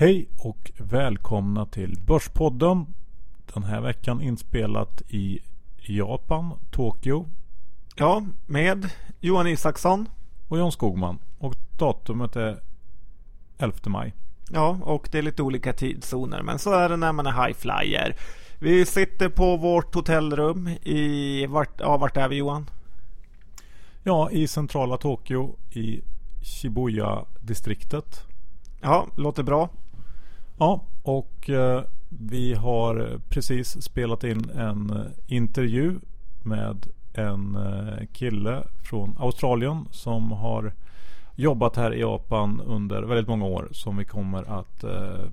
Hej och välkomna till Börspodden. Den här veckan inspelat i Japan, Tokyo. Ja, med Johan Isaksson. Och Jan Skogman. Och datumet är 11 maj. Ja, och det är lite olika tidszoner. Men så är det när man är high flyer. Vi sitter på vårt hotellrum i... Vart, ja, vart är vi Johan? Ja, i centrala Tokyo i Shibuya-distriktet. Ja, låter bra. Ja, och eh, vi har precis spelat in en eh, intervju med en eh, kille från Australien som har jobbat här i Japan under väldigt många år som vi kommer att eh,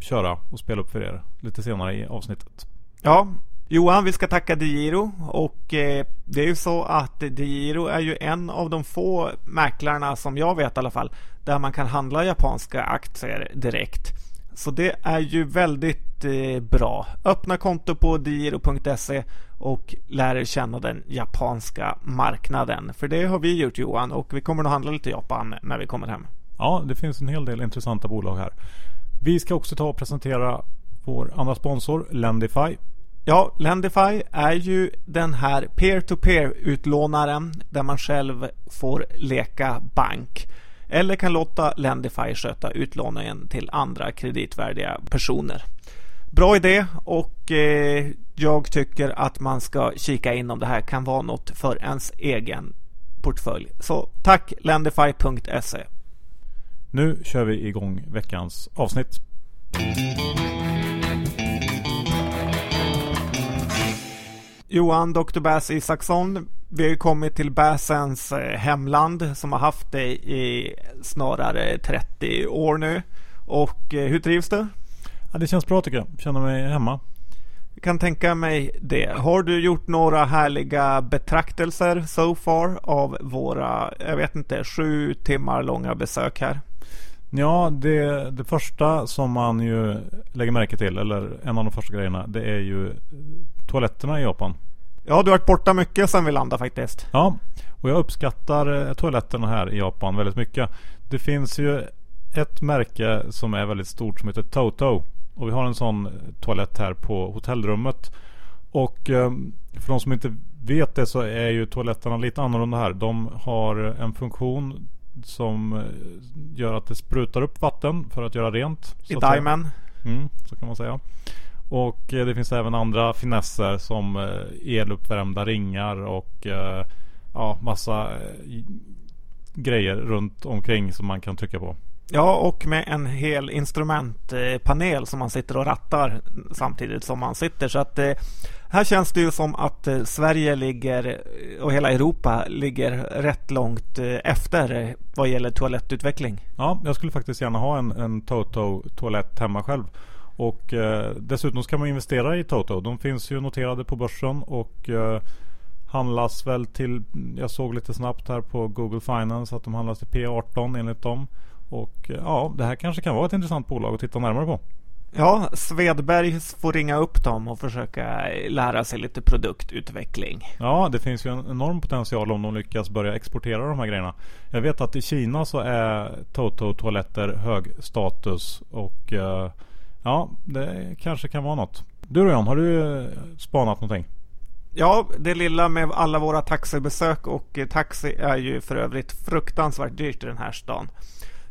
köra och spela upp för er lite senare i avsnittet. Ja, Johan, vi ska tacka DeGiro och eh, det är ju så att DeGiro är ju en av de få mäklarna som jag vet i alla fall där man kan handla japanska aktier direkt. Så det är ju väldigt eh, bra. Öppna konto på digiro.se och lär er känna den japanska marknaden. För det har vi gjort Johan och vi kommer att handla lite Japan när vi kommer hem. Ja, det finns en hel del intressanta bolag här. Vi ska också ta och presentera vår andra sponsor Lendify. Ja, Lendify är ju den här peer-to-peer utlånaren där man själv får leka bank. Eller kan låta Lendify sköta utlåningen till andra kreditvärdiga personer. Bra idé och eh, jag tycker att man ska kika in om det här kan vara något för ens egen portfölj. Så tack Lendify.se. Nu kör vi igång veckans avsnitt. Johan Dr. Bass Isaksson. Vi har ju kommit till Bassens eh, hemland som har haft det i snarare 30 år nu. Och eh, hur trivs du? Ja, det känns bra tycker jag. Känner mig hemma. Jag kan tänka mig det. Har du gjort några härliga betraktelser so far av våra, jag vet inte, sju timmar långa besök här? Ja, det, det första som man ju lägger märke till, eller en av de första grejerna, det är ju toaletterna i Japan. Ja, du har varit borta mycket sedan vi landade faktiskt. Ja, och jag uppskattar eh, toaletterna här i Japan väldigt mycket. Det finns ju ett märke som är väldigt stort som heter Toto. Och vi har en sån toalett här på hotellrummet. Och eh, för de som inte vet det så är ju toaletterna lite annorlunda här. De har en funktion som eh, gör att det sprutar upp vatten för att göra rent. I Diamond. Mm, så kan man säga. Och eh, det finns även andra finesser som eh, eluppvärmda ringar och eh, ja, massa grejer runt omkring som man kan trycka på. Ja, och med en hel instrumentpanel som man sitter och rattar samtidigt som man sitter. Så att här känns det ju som att Sverige ligger och hela Europa ligger rätt långt efter vad gäller toalettutveckling. Ja, jag skulle faktiskt gärna ha en, en Toto toalett hemma själv. Och eh, dessutom ska man investera i Toto. De finns ju noterade på börsen och eh, handlas väl till, jag såg lite snabbt här på Google Finance att de handlas till P18 enligt dem. Och eh, ja, det här kanske kan vara ett intressant bolag att titta närmare på. Ja, Svedberg får ringa upp dem och försöka lära sig lite produktutveckling. Ja, det finns ju en enorm potential om de lyckas börja exportera de här grejerna. Jag vet att i Kina så är Toto toaletter hög status och eh, Ja, det kanske kan vara något. Du då Jan, har du eh, spanat någonting? Ja, det lilla med alla våra taxibesök och eh, taxi är ju för övrigt fruktansvärt dyrt i den här stan.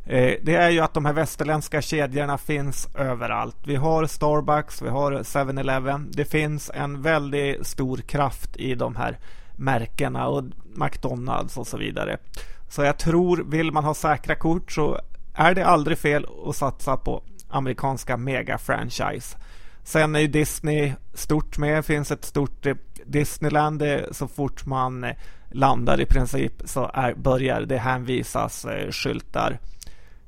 Eh, det är ju att de här västerländska kedjorna finns överallt. Vi har Starbucks, vi har 7-Eleven. Det finns en väldigt stor kraft i de här märkena och McDonalds och så vidare. Så jag tror, vill man ha säkra kort så är det aldrig fel att satsa på amerikanska mega-franchise. Sen är ju Disney stort med. Det finns ett stort eh, Disneyland. Eh, så fort man eh, landar i princip så är, börjar det hänvisas skyltar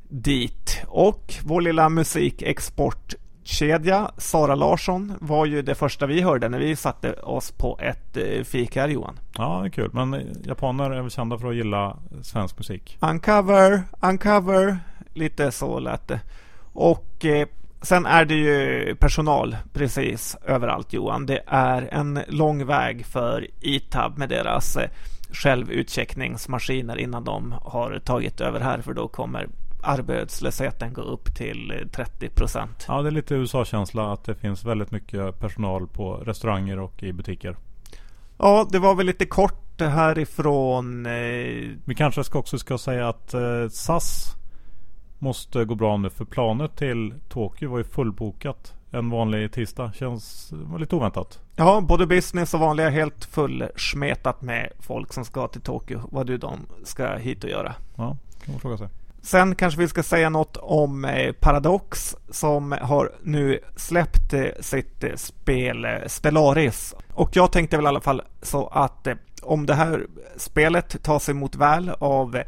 dit. Och vår lilla musikexportkedja Sara Larsson var ju det första vi hörde när vi satte oss på ett fik här Johan. Ja, det är kul. Men japaner är väl kända för att gilla svensk musik? Uncover, uncover. Lite så lät det. Och eh, sen är det ju personal precis överallt Johan. Det är en lång väg för ITAB med deras eh, självutcheckningsmaskiner innan de har tagit över här för då kommer arbetslösheten gå upp till 30 procent. Ja, det är lite USA-känsla att det finns väldigt mycket personal på restauranger och i butiker. Ja, det var väl lite kort härifrån. Eh... Vi kanske ska också ska säga att eh, SAS måste gå bra nu för planet till Tokyo var ju fullbokat en vanlig tisdag. Känns lite oväntat. Ja, både business och vanliga helt fullsmetat med folk som ska till Tokyo. Vad du de ska hit och göra. Ja, kan man fråga sig. Sen kanske vi ska säga något om eh, Paradox som har nu släppt eh, sitt eh, spel Stellaris. Och jag tänkte väl i alla fall så att om det här spelet tas emot väl av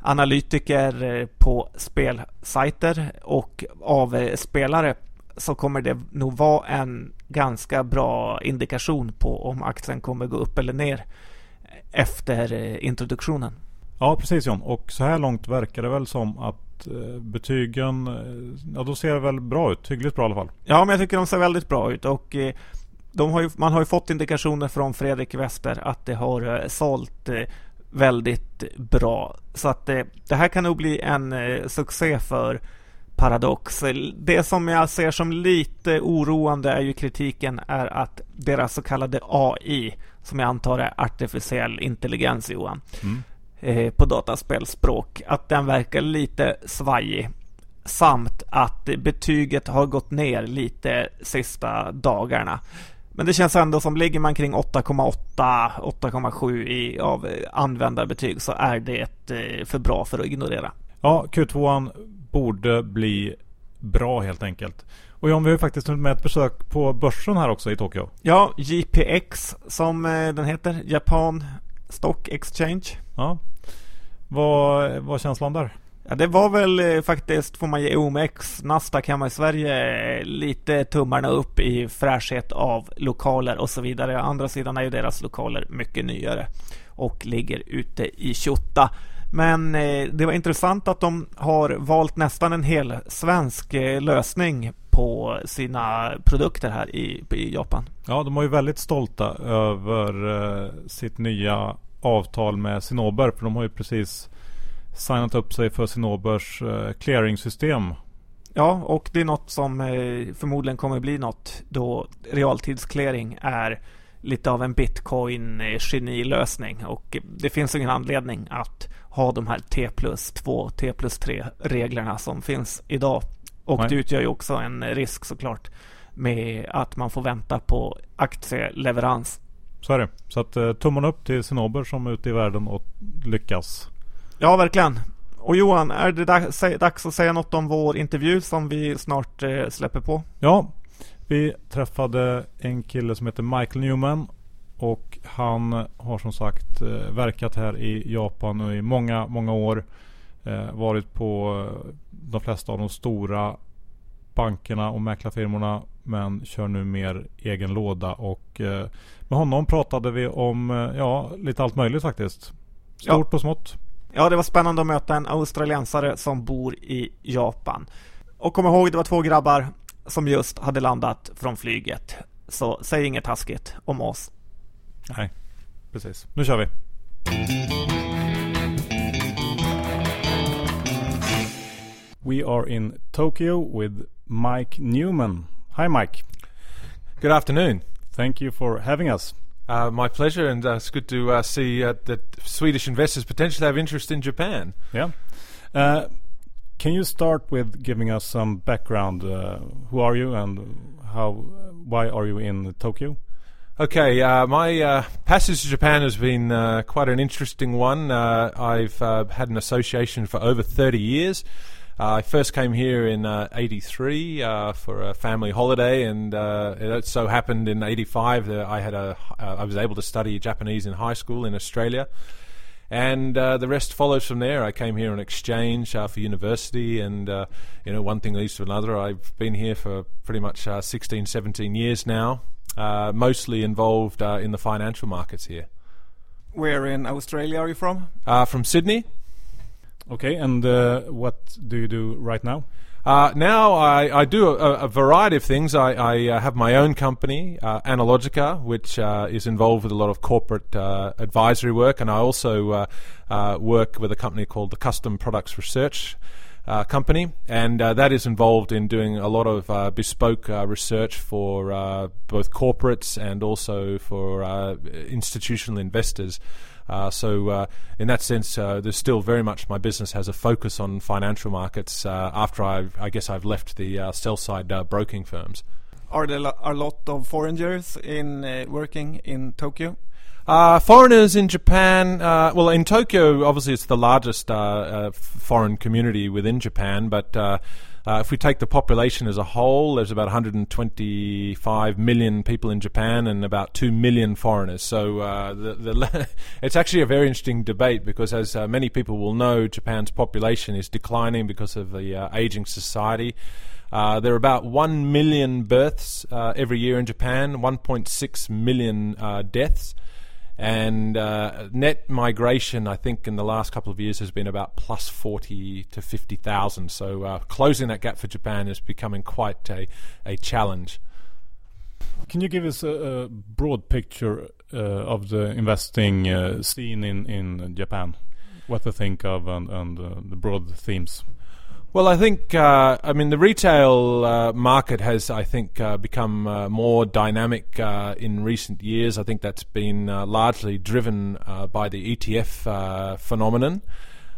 analytiker på spelsajter och av spelare så kommer det nog vara en ganska bra indikation på om aktien kommer gå upp eller ner efter introduktionen. Ja precis John och så här långt verkar det väl som att eh, betygen, eh, ja då ser det väl bra ut, hyggligt bra i alla fall. Ja men jag tycker de ser väldigt bra ut och eh, har ju, man har ju fått indikationer från Fredrik Wester att det har sålt väldigt bra. Så att det här kan nog bli en succé för Paradox. Det som jag ser som lite oroande är ju kritiken är att deras så kallade AI, som jag antar är artificiell intelligens Johan, mm eh, på dataspelspråk. Att den verkar lite svajig. Samt att betyget har gått ner lite sista dagarna. Men det känns ändå som ligger man kring 8,8, 8,7 av användarbetyg så är det eh, för bra för att ignorera. Ja, Q2 borde bli bra helt enkelt. Och John, vi har ju faktiskt med ett besök på börsen här också i Tokyo. Ja, JPX som eh, den heter, Japan Stock Exchange. Ja. Vad var känslan där? Ja, det var väl eh, faktiskt, får man ge OMX, Nasdaq hemma i Sverige, eh, lite tummarna upp i fräschhet av lokaler och så vidare. Å andra sidan är ju deras lokaler mycket nyare och ligger ute i Tjotta. Men eh, det var intressant att de har valt nästan en hel svensk lösning på sina produkter här i, i Japan. Ja, de var ju väldigt stolta över sitt nya avtal med Sinober. För de har ju precis signat upp sig för Sinobers eh, clearingsystem. Ja, och det är något som eh, förmodligen kommer bli något då realtidsclearing är lite av en bitcoin-genilösning och det finns ingen anledning att ha de här T plus 2, T plus 3 reglerna som finns idag. Och Nej. det utgör ju också en risk såklart med att man får vänta på aktieleverans. Så är det. Så att eh, tummarna upp till Sinober som är ute i världen och lyckas. Ja, verkligen. Och Johan, är det dags att säga något om vår intervju som vi snart eh, släpper på? Ja, vi träffade en kille som heter Michael Newman och han har som sagt eh, verkat här i Japan i många, många år. Eh, varit på de flesta av de stora bankerna och mäklarfirmorna men kör nu mer egen låda och med honom pratade vi om ja, lite allt möjligt faktiskt. Stort ja. och smått. Ja, det var spännande att möta en australiensare som bor i Japan. Och kom ihåg, det var två grabbar som just hade landat från flyget. Så säg inget taskigt om oss. Nej, precis. Nu kör vi. We are in Tokyo with Mike Newman. Hi, Mike. Good afternoon. Thank you for having us. Uh, my pleasure, and uh, it's good to uh, see uh, that Swedish investors potentially have interest in Japan. Yeah. Uh, can you start with giving us some background? Uh, who are you, and how? Why are you in Tokyo? Okay, uh, my uh, passage to Japan has been uh, quite an interesting one. Uh, I've uh, had an association for over 30 years. Uh, I first came here in '83 for a family holiday, and it so happened in '85 that I had a I was able to study Japanese in high school in Australia and uh, the rest follows from there. I came here on exchange uh, for university, and uh, you know one thing leads to another. I've been here for pretty much uh, 16, 17 years now, uh, mostly involved uh, in the financial markets here. Where in Australia are you from? from Sydney. Okay, and what do you do right now? Uh, now I, I do a, a, variety of things. I, I uh, have my own company, uh, Analogica, which uh, is involved with a lot of corporate uh, advisory work, and I also uh, work with a company called the Custom Products Research. uh, company, and uh, that is involved in doing a lot of uh, bespoke uh, research for uh, both corporates and also for uh, institutional investors. So, in that sense, there's still very much my business has a focus on financial markets. after I've, I guess I've left the sell side broking firms. Are there a lot of foreigners in working in Tokyo? Uh, foreigners in Japan, uh, well, in Tokyo, obviously it's the largest uh, uh foreign community within Japan, but uh, uh, if we take the population as a whole, there's about 125 million people in Japan and about 2 million foreigners. So the, the it's actually a very interesting debate because, as many people will know, Japan's population is declining because of the aging society. Uh, there are about 1 million births uh, every year in Japan, 1.6 million uh, deaths. And uh, net migration, I think, in the last couple of years has been about plus 40 to 50,000. So uh, closing that gap for Japan is becoming quite a, a challenge. Can you give us a, a broad picture uh, of the investing uh, scene in, in Japan? What to think of and, and uh, the broad themes? Well, I think uh, I mean the retail uh, market has I think uh, become uh, more dynamic uh, in recent years. I think that's been uh, largely driven by the ETF phenomenon.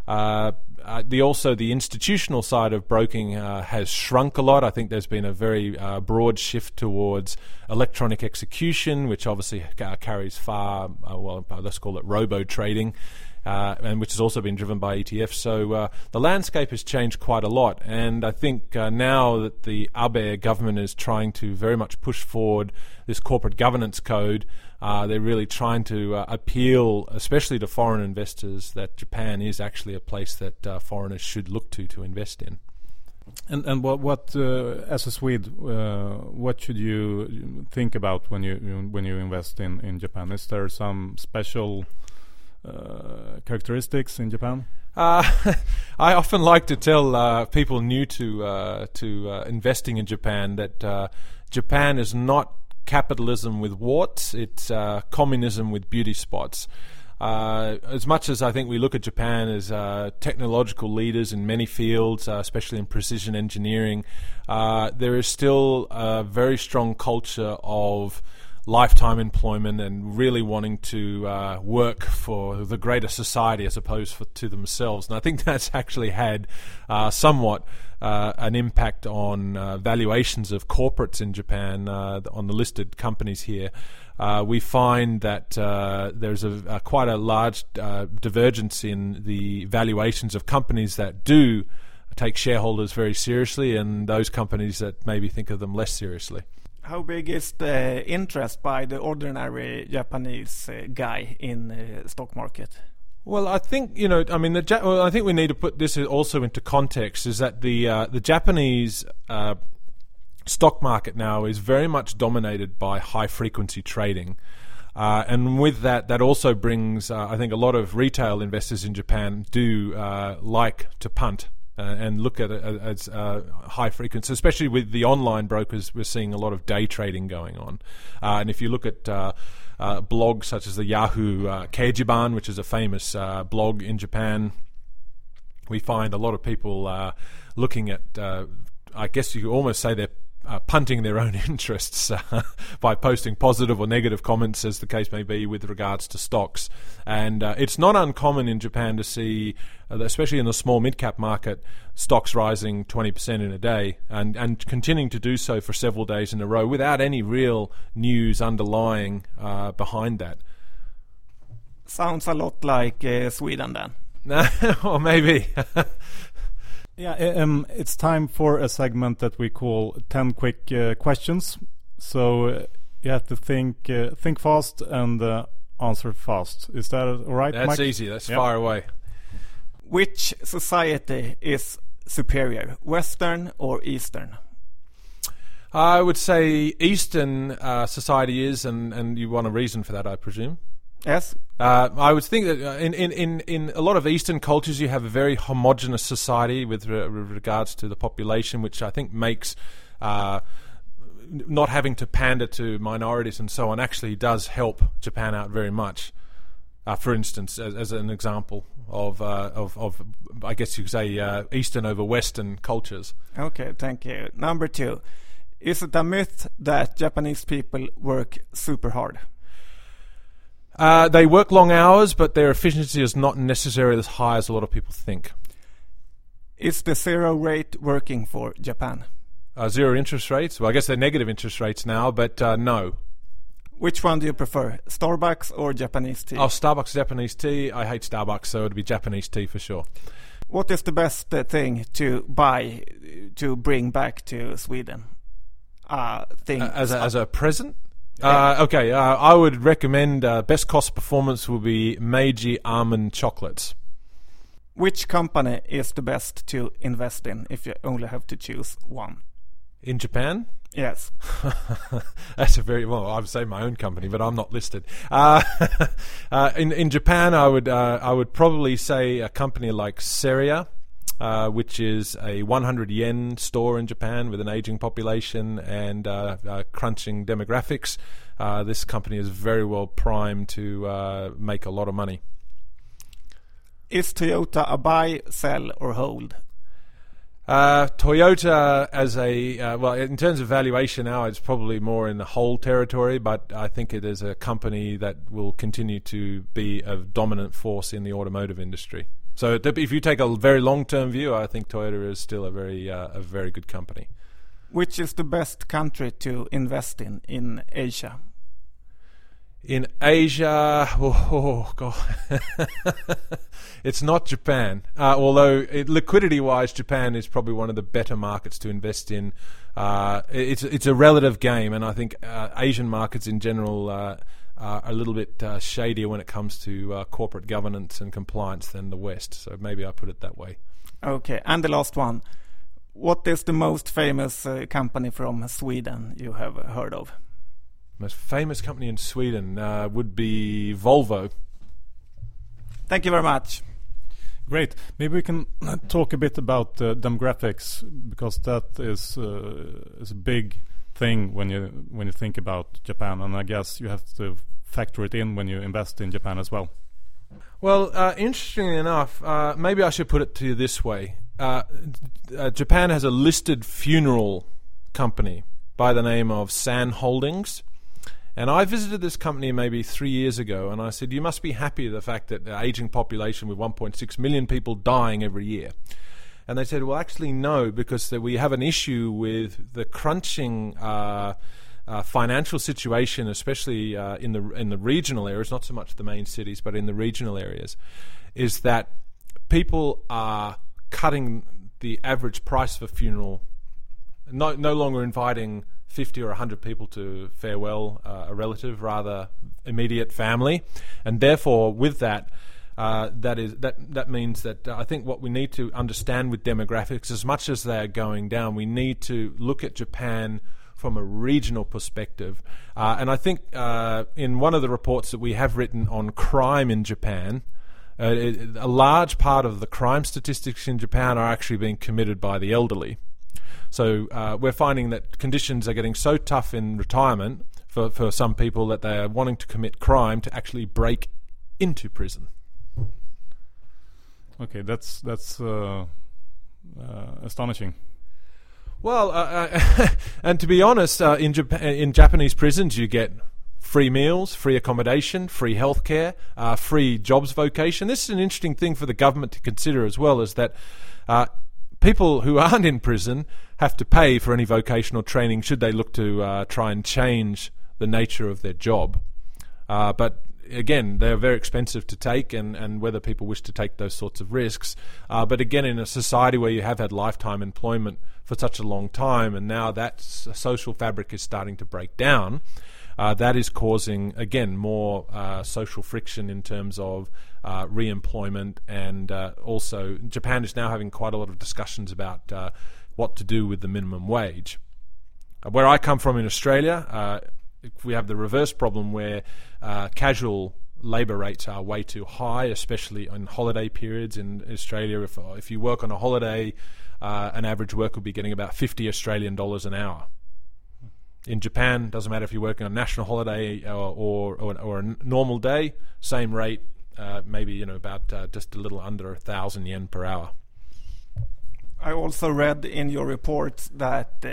the also the institutional side of broking has shrunk a lot. I think there's been a very broad shift towards electronic execution, which obviously carries far well. Let's call it robo trading uh, and which has also been driven by ETFs. So uh, the landscape has changed quite a lot, and I think uh, now that the Abe government is trying to very much push forward this corporate governance code. Uh, they're really trying to uh, appeal, especially to foreign investors, that Japan is actually a place that uh, foreigners should look to to invest in. And and what what uh, as a Swede, uh, what should you think about when you when you invest in in Japan? Is there some special characteristics in Japan? Uh, I often like to tell uh, people new to uh, to uh, investing in Japan that uh, Japan is not capitalism with warts; it's communism with beauty spots. as much as I think we look at Japan as technological leaders in many fields, especially in precision engineering, there is still a very strong culture of lifetime employment and really wanting to uh, work for the greater society as opposed for, to themselves. And I think that's actually had uh, somewhat uh, an impact on uh, valuations of corporates in Japan, uh, on the listed companies here. Uh, we find that there's a, a, quite a large divergence in the valuations of companies that do take shareholders very seriously and those companies that maybe think of them less seriously how big is the interest by the ordinary Japanese uh, guy in the stock market? Well, I think you know. I mean, the ja- well, I think we need to put this also into context. Is that the uh, the Japanese uh, stock market now is very much dominated by high frequency trading. Uh, and with that, that also brings, uh, I think, a lot of retail investors in Japan do uh, like to punt uh, and look at it as uh, high frequency, especially with the online brokers. We're seeing a lot of day trading going on, uh, and if you look at uh, uh, blogs such as the Yahoo uh, Keijiban, which is a famous blog in Japan, we find a lot of people looking at. I guess you could almost say they're uh, punting their own interests uh, by posting positive or negative comments, as the case may be, with regards to stocks. And uh, it's not uncommon in Japan to see, uh, especially in the small mid cap market, stocks rising 20% in a day and, and continuing to do so for several days in a row without any real news underlying uh, behind that. Sounds a lot like uh, Sweden then. or maybe. Yeah, um, it's time for a segment that we call 10 quick uh, questions. So uh, you have to think uh, think fast and uh, answer fast. Is that all right, That's Mike? easy. That's yep. far away. Which society is superior, Western or Eastern? I would say Eastern uh, society is, and, and you want a reason for that, I presume. Yes. Uh, I would think that uh, in, in, in, in a lot of Eastern cultures, you have a very homogenous society with, re- with regards to the population, which I think makes uh, not having to pander to minorities and so on actually does help Japan out very much. Uh, for instance, as, as an example of, uh, of, of, I guess you could say, uh, Eastern over Western cultures. Okay, thank you. Number two, is it a myth that Japanese people work super hard? Uh, they work long hours, but their efficiency is not necessarily as high as a lot of people think. Is the zero rate working for Japan? Uh, zero interest rates. Well, I guess they're negative interest rates now, but uh, no. Which one do you prefer, Starbucks or Japanese tea? Oh, Starbucks Japanese tea. I hate Starbucks, so it'd be Japanese tea for sure. What is the best uh, thing to buy to bring back to Sweden? Uh, thing as, a, as a present? Uh, okay, uh, I would recommend uh, best cost performance will be Meiji almond chocolates. Which company is the best to invest in if you only have to choose one? In Japan? Yes. That's a very well. I would say my own company, but I'm not listed. Uh, uh, in in Japan, I would uh, I would probably say a company like Seria, uh, which is a 100 yen store in Japan with an aging population and uh, uh, crunching demographics. Uh, this company is very well primed to uh, make a lot of money. Is Toyota a buy, sell, or hold? Uh, Toyota, as a uh, well, in terms of valuation now, it's probably more in the whole territory, but I think it is a company that will continue to be a dominant force in the automotive industry. So, if you take a very long-term view, I think Toyota is still a very uh, a very good company. Which is the best country to invest in in Asia? In Asia, oh, oh god, it's not Japan. Uh, although it, liquidity-wise, Japan is probably one of the better markets to invest in. Uh, it's it's a relative game, and I think uh, Asian markets in general uh, are a little bit uh, shadier when it comes to uh, corporate governance and compliance than the West. So maybe I put it that way. Okay, and the last one. What is the most famous uh, company from Sweden you have heard of? Most famous company in Sweden uh, would be Volvo. Thank you very much. Great. Maybe we can talk a bit about uh, demographics because that is uh, is a big thing when you when you think about Japan, and I guess you have to factor it in when you invest in Japan as well. Well, uh, interestingly enough, uh, maybe I should put it to you this way: uh, uh, Japan has a listed funeral company by the name of San Holdings. And I visited this company maybe three years ago, and I said, "You must be happy the fact that the aging population with 1.6 million people dying every year." And they said, "Well, actually, no, because we have an issue with the crunching." Uh, uh, financial situation, especially uh, in the in the regional areas, not so much the main cities, but in the regional areas, is that people are cutting the average price of a funeral, no no longer inviting fifty or hundred people to farewell uh, a relative, rather immediate family, and therefore with that. Uh, that is that. That means that uh, I think what we need to understand with demographics, as much as they are going down, we need to look at Japan from a regional perspective. Uh, and I think uh, in one of the reports that we have written on crime in Japan, uh, it, a large part of the crime statistics in Japan are actually being committed by the elderly. So uh, we're finding that conditions are getting so tough in retirement for, for some people that they are wanting to commit crime to actually break into prison. Okay, that's that's uh, uh, astonishing. Well, uh, uh, and to be honest, uh, in Jap- in Japanese prisons, you get free meals, free accommodation, free healthcare, uh, free jobs vocation. This is an interesting thing for the government to consider as well, is that uh, people who aren't in prison have to pay for any vocational training should they look to uh, try and change the nature of their job. Uh, but again, they're very expensive to take, and, and whether people wish to take those sorts of risks. Uh, but again, in a society where you have had lifetime employment for such a long time, and now that social fabric is starting to break down, uh, that is causing, again, more uh, social friction in terms of uh, re employment. And uh, also, Japan is now having quite a lot of discussions about uh, what to do with the minimum wage. Uh, where I come from in Australia, we have the reverse problem where uh, casual labour rates are way too high, especially on holiday periods in Australia. If, if you work on a holiday, uh, an average worker will be getting about 50 Australian dollars an hour. In Japan, doesn't matter if you're working on a national holiday or, or, or, or a normal day, same rate, uh, maybe you know about uh, just a little under a thousand yen per hour. I also read in your report that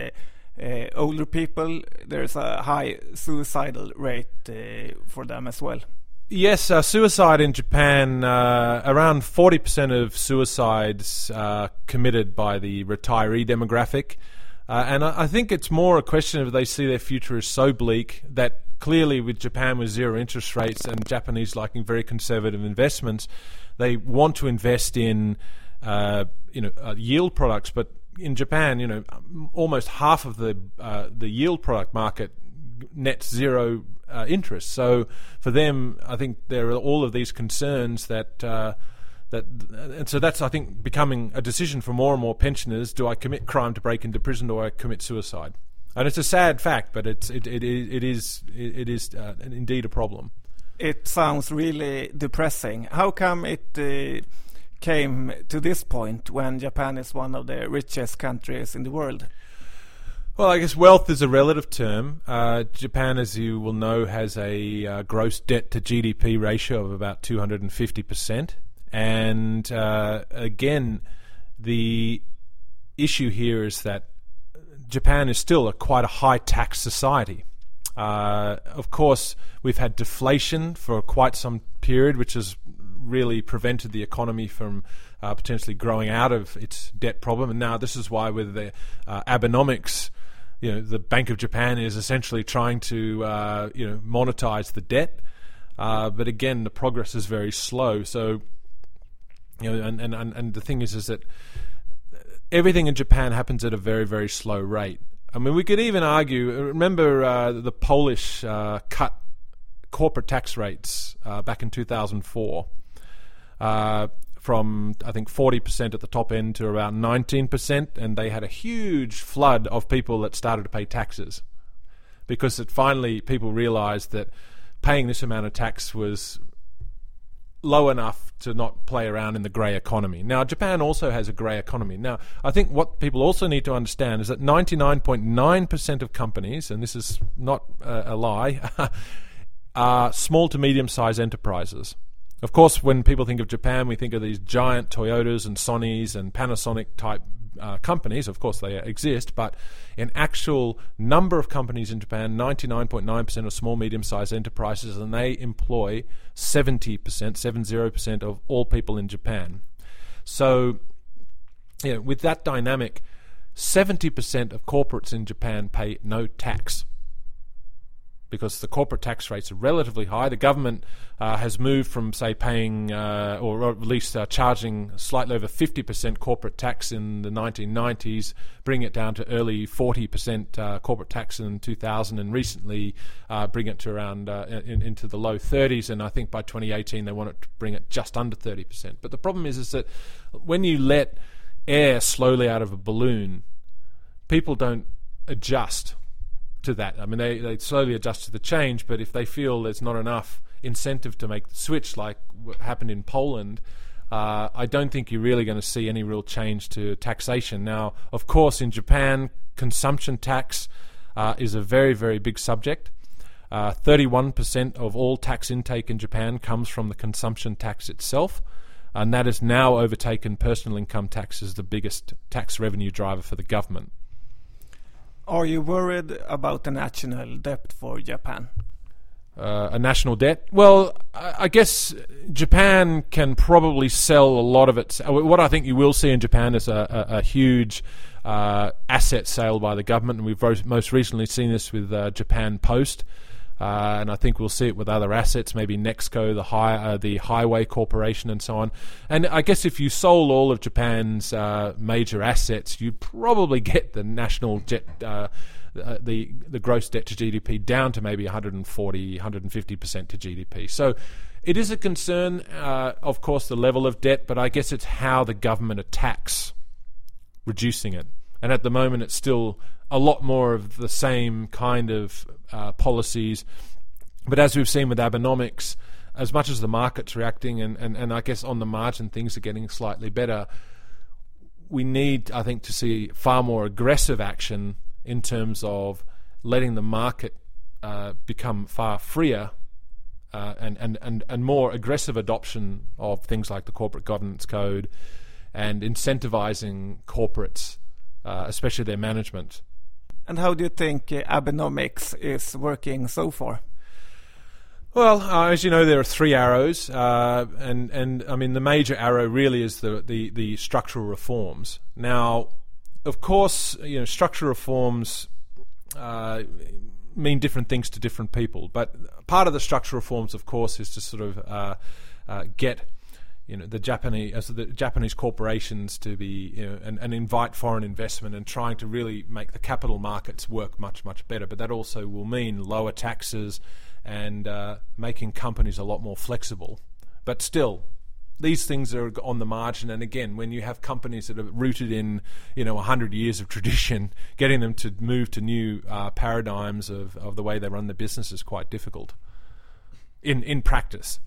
uh, older people there's a high suicidal rate uh, for them as well. Yes, uh, suicide in Japan, uh, around 40% of suicides uh, committed by the retiree demographic. Uh, and I, I, think it's more a question of they see their future as so bleak that clearly, with Japan with zero interest rates and Japanese liking very conservative investments, they want to invest in you know yield products. But in Japan, you know, almost half of the the yield product market net zero uh, interest. So for them, I think there are all of these concerns that. Uh, that and so that's I think becoming a decision for more and more pensioners: do I commit crime to break into prison, or do I commit suicide? And it's a sad fact, but it's it it, it is it is uh, indeed a problem. It sounds really depressing. How come it? Came to this point when Japan is one of the richest countries in the world? Well, I guess wealth is a relative term. Uh, Japan, as you will know, has a uh, gross debt to GDP ratio of about 250%. And uh, again, the issue here is that Japan is still a quite a high tax society. Uh, of course, we've had deflation for quite some period, which has really prevented the economy from uh, potentially growing out of its debt problem. And now this is why, with the uh, Abenomics, you know, the Bank of Japan is essentially trying to uh, you know monetize the debt, uh, but again, the progress is very slow. So, you know, and, and and the thing is, is that everything in Japan happens at a very very slow rate. I mean, we could even argue. Remember uh, the Polish uh, cut corporate tax rates uh, back in 2004. Uh, from I think 40% at the top end to around 19%, and they had a huge flood of people that started to pay taxes because it finally people realized that paying this amount of tax was low enough to not play around in the grey economy. Now, Japan also has a grey economy. Now, I think what people also need to understand is that 99.9% of companies, and this is not a, a lie, are small to medium sized enterprises. Of course, when people think of Japan, we think of these giant Toyotas and Sonys and Panasonic type uh, companies. Of course, they exist, but in actual number of companies in Japan, 99.9% are small, medium sized enterprises, and they employ 70%, 70% of all people in Japan. So, you know, with that dynamic, 70% of corporates in Japan pay no tax because the corporate tax rates are relatively high. The government uh, has moved from, say, paying uh, or at least uh, charging slightly over 50% corporate tax in the 1990s, bring it down to early 40% uh, corporate tax in 2000, and recently uh, bring it to around uh, in, into the low 30s. And I think by 2018 they want to bring it just under 30%. But the problem is, is that when you let air slowly out of a balloon, people don't adjust to that. I mean, they, they slowly adjust to the change, but if they feel there's not enough incentive to make the switch, like what happened in Poland, uh, I don't think you're really going to see any real change to taxation. Now, of course, in Japan, consumption tax uh, is a very, very big subject. Uh, 31% of all tax intake in Japan comes from the consumption tax itself, and that has now overtaken personal income tax as the biggest tax revenue driver for the government. Are you worried about the national debt for Japan? Uh, a national debt? Well, I guess Japan can probably sell a lot of its. Uh, what I think you will see in Japan is a, a, a huge uh, asset sale by the government, and we've most recently seen this with uh, Japan Post. Uh, and I think we'll see it with other assets, maybe Nexco, the high, uh, the Highway Corporation, and so on. And I guess if you sold all of Japan's uh, major assets, you'd probably get the national jet, uh, uh, the the gross debt to GDP down to maybe 140, 150 percent to GDP. So. It is a concern, uh, of course, the level of debt, but I guess it's how the government attacks reducing it. And at the moment, it's still a lot more of the same kind of uh, policies. But as we've seen with Abenomics, as much as the market's reacting and, and, and I guess on the margin things are getting slightly better, we need, I think, to see far more aggressive action in terms of letting the market uh, become far freer uh, and, and, and, and more aggressive adoption of things like the corporate governance code and incentivizing corporates, uh, especially their management. And how do you think uh, Abenomics is working so far? Well, uh, as you know, there are three arrows, uh, and and I mean the major arrow really is the, the, the structural reforms. Now, of course, you know structural reforms uh, mean different things to different people, but part of the structural reforms, of course, is to sort of uh, uh, get you know the Japanese as the Japanese corporations to be you know, and, and invite foreign investment and trying to really make the capital markets work much much better. But that also will mean lower taxes and uh, making companies a lot more flexible. But still, these things are on the margin. And again, when you have companies that are rooted in, you know, 100 years of tradition, getting them to move to new uh, paradigms of, of the way they run the business is quite difficult in, in practice.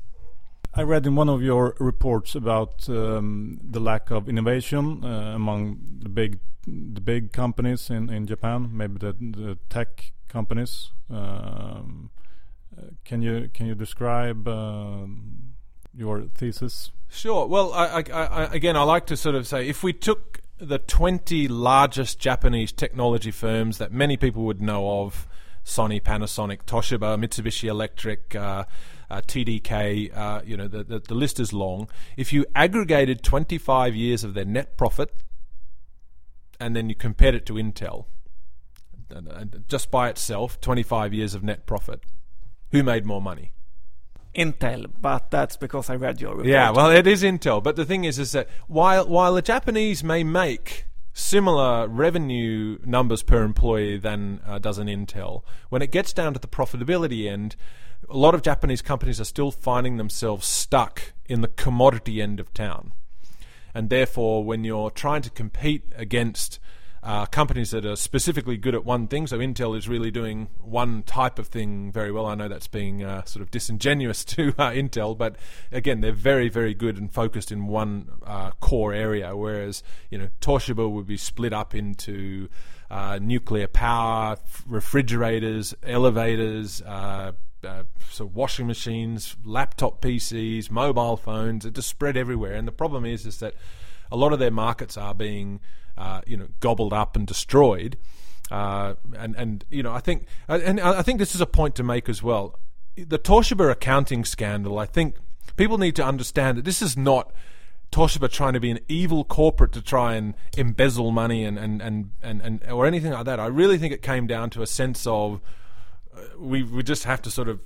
I read in one of your reports about um, the lack of innovation uh, among the big the big companies in, in Japan, maybe the, the tech companies. Um, can you can you describe um, your thesis? Sure. Well, I, I, I, again, I like to sort of say if we took the 20 largest Japanese technology firms that many people would know of Sony, Panasonic, Toshiba, Mitsubishi Electric, uh, uh, TDK, uh, you know, the, the, the list is long. If you aggregated 25 years of their net profit and then you compared it to Intel, just by itself, 25 years of net profit, who made more money? Intel, but that's because I read your report. Yeah, well, it is Intel. But the thing is, is that while while the Japanese may make similar revenue numbers per employee than uh, does an Intel, when it gets down to the profitability end, a lot of Japanese companies are still finding themselves stuck in the commodity end of town, and therefore, when you're trying to compete against uh, companies that are specifically good at one thing. So Intel is really doing one type of thing very well. I know that's being uh, sort of disingenuous to uh, Intel, but again, they're very, very good and focused in one uh, core area. Whereas you know Toshiba would be split up into uh, nuclear power, refrigerators, elevators. Uh, uh, so washing machines, laptop PCs, mobile phones, it just spread everywhere. And the problem is, is that a lot of their markets are being uh, you know, gobbled up and destroyed. Uh, and and you know, I think and I think this is a point to make as well. The Toshiba accounting scandal. I think people need to understand that this is not Toshiba trying to be an evil corporate to try and embezzle money and and, and, and, and or anything like that. I really think it came down to a sense of uh, we we just have to sort of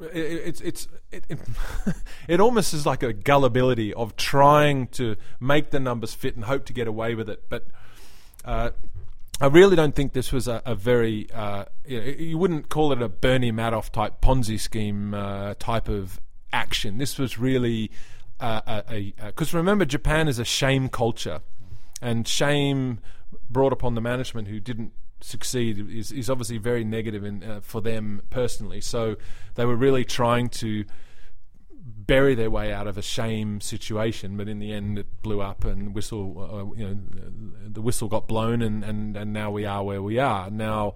it's it's it, it, it, almost is like a gullibility of trying to make the numbers fit and hope to get away with it. But uh, I really don't think this was a, a very uh, you, know, you, wouldn't call it a Bernie Madoff type Ponzi scheme uh, type of action. This was really uh, a because remember Japan is a shame culture, and shame brought upon the management who didn't succeed is, is obviously very negative in, uh, for them personally. So they were really trying to bury their way out of a shame situation, but in the end it blew up and whistle, uh, you know, the whistle got blown, and, and, and now we are where we are. Now,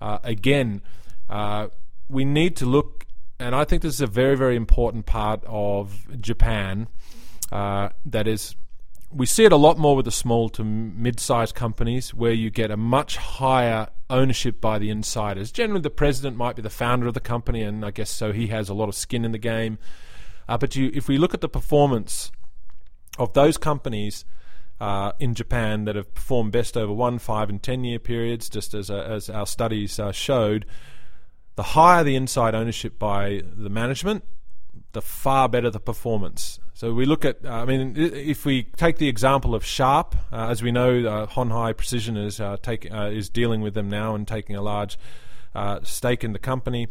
uh, again, uh, we need to look, and I think this is a very very important part of Japan. Uh, that is we see it a lot more with the small to mid-sized companies where you get a much higher ownership by the insiders. Generally, the president might be the founder of the company, and I guess so he has a lot of skin in the game. Uh, but you, if we look at the performance of those companies uh, in Japan that have performed best over one, five, and ten year periods, just as, uh, as our studies uh, showed, the higher the inside ownership by the management, the far better the performance. So we look at, uh, I mean, if we take the example of Sharp, uh, as we know, uh, Honhai Precision is uh, take, uh, is dealing with them now and taking a large stake in the company.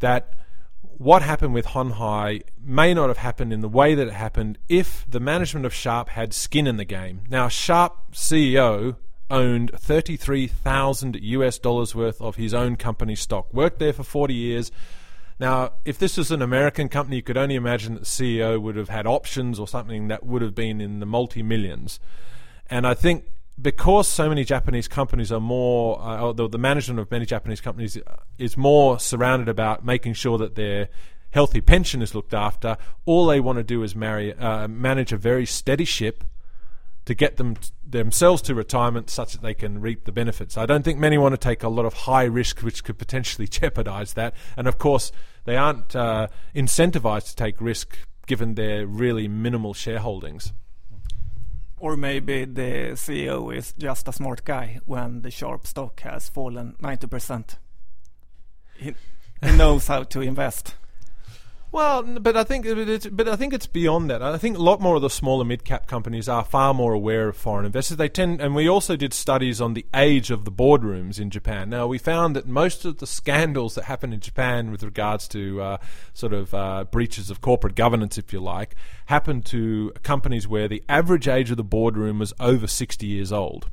That what happened with Honhai may not have happened in the way that it happened if the management of Sharp had skin in the game. Now, Sharp CEO owned 33,000 US dollars worth of his own company stock, worked there for 40 years now, if this was an American company, you could only imagine that the CEO would have had options or something that would have been in the multi millions. And I think because so many Japanese companies are more, uh, the, the management of many Japanese companies is more surrounded about making sure that their healthy pension is looked after. All they want to do is marry, uh, manage a very steady ship to get them themselves to retirement such that they can reap the benefits. I don't think many want to take a lot of high risk which could potentially jeopardize that. And of course, they aren't uh, incentivized to take risk given their really minimal shareholdings. Or maybe the CEO is just a smart guy when the sharp stock has fallen 90%. He, he knows how to invest. Well, but I think but I think it's beyond that. I think a lot more of the smaller mid cap companies are far more aware of foreign investors. They tend, and we also did studies on the age of the boardrooms in Japan. Now we found that most of the scandals that happen in Japan with regards to uh, sort of uh, breaches of corporate governance, if you like, happen to companies where the average age of the boardroom was over sixty years old.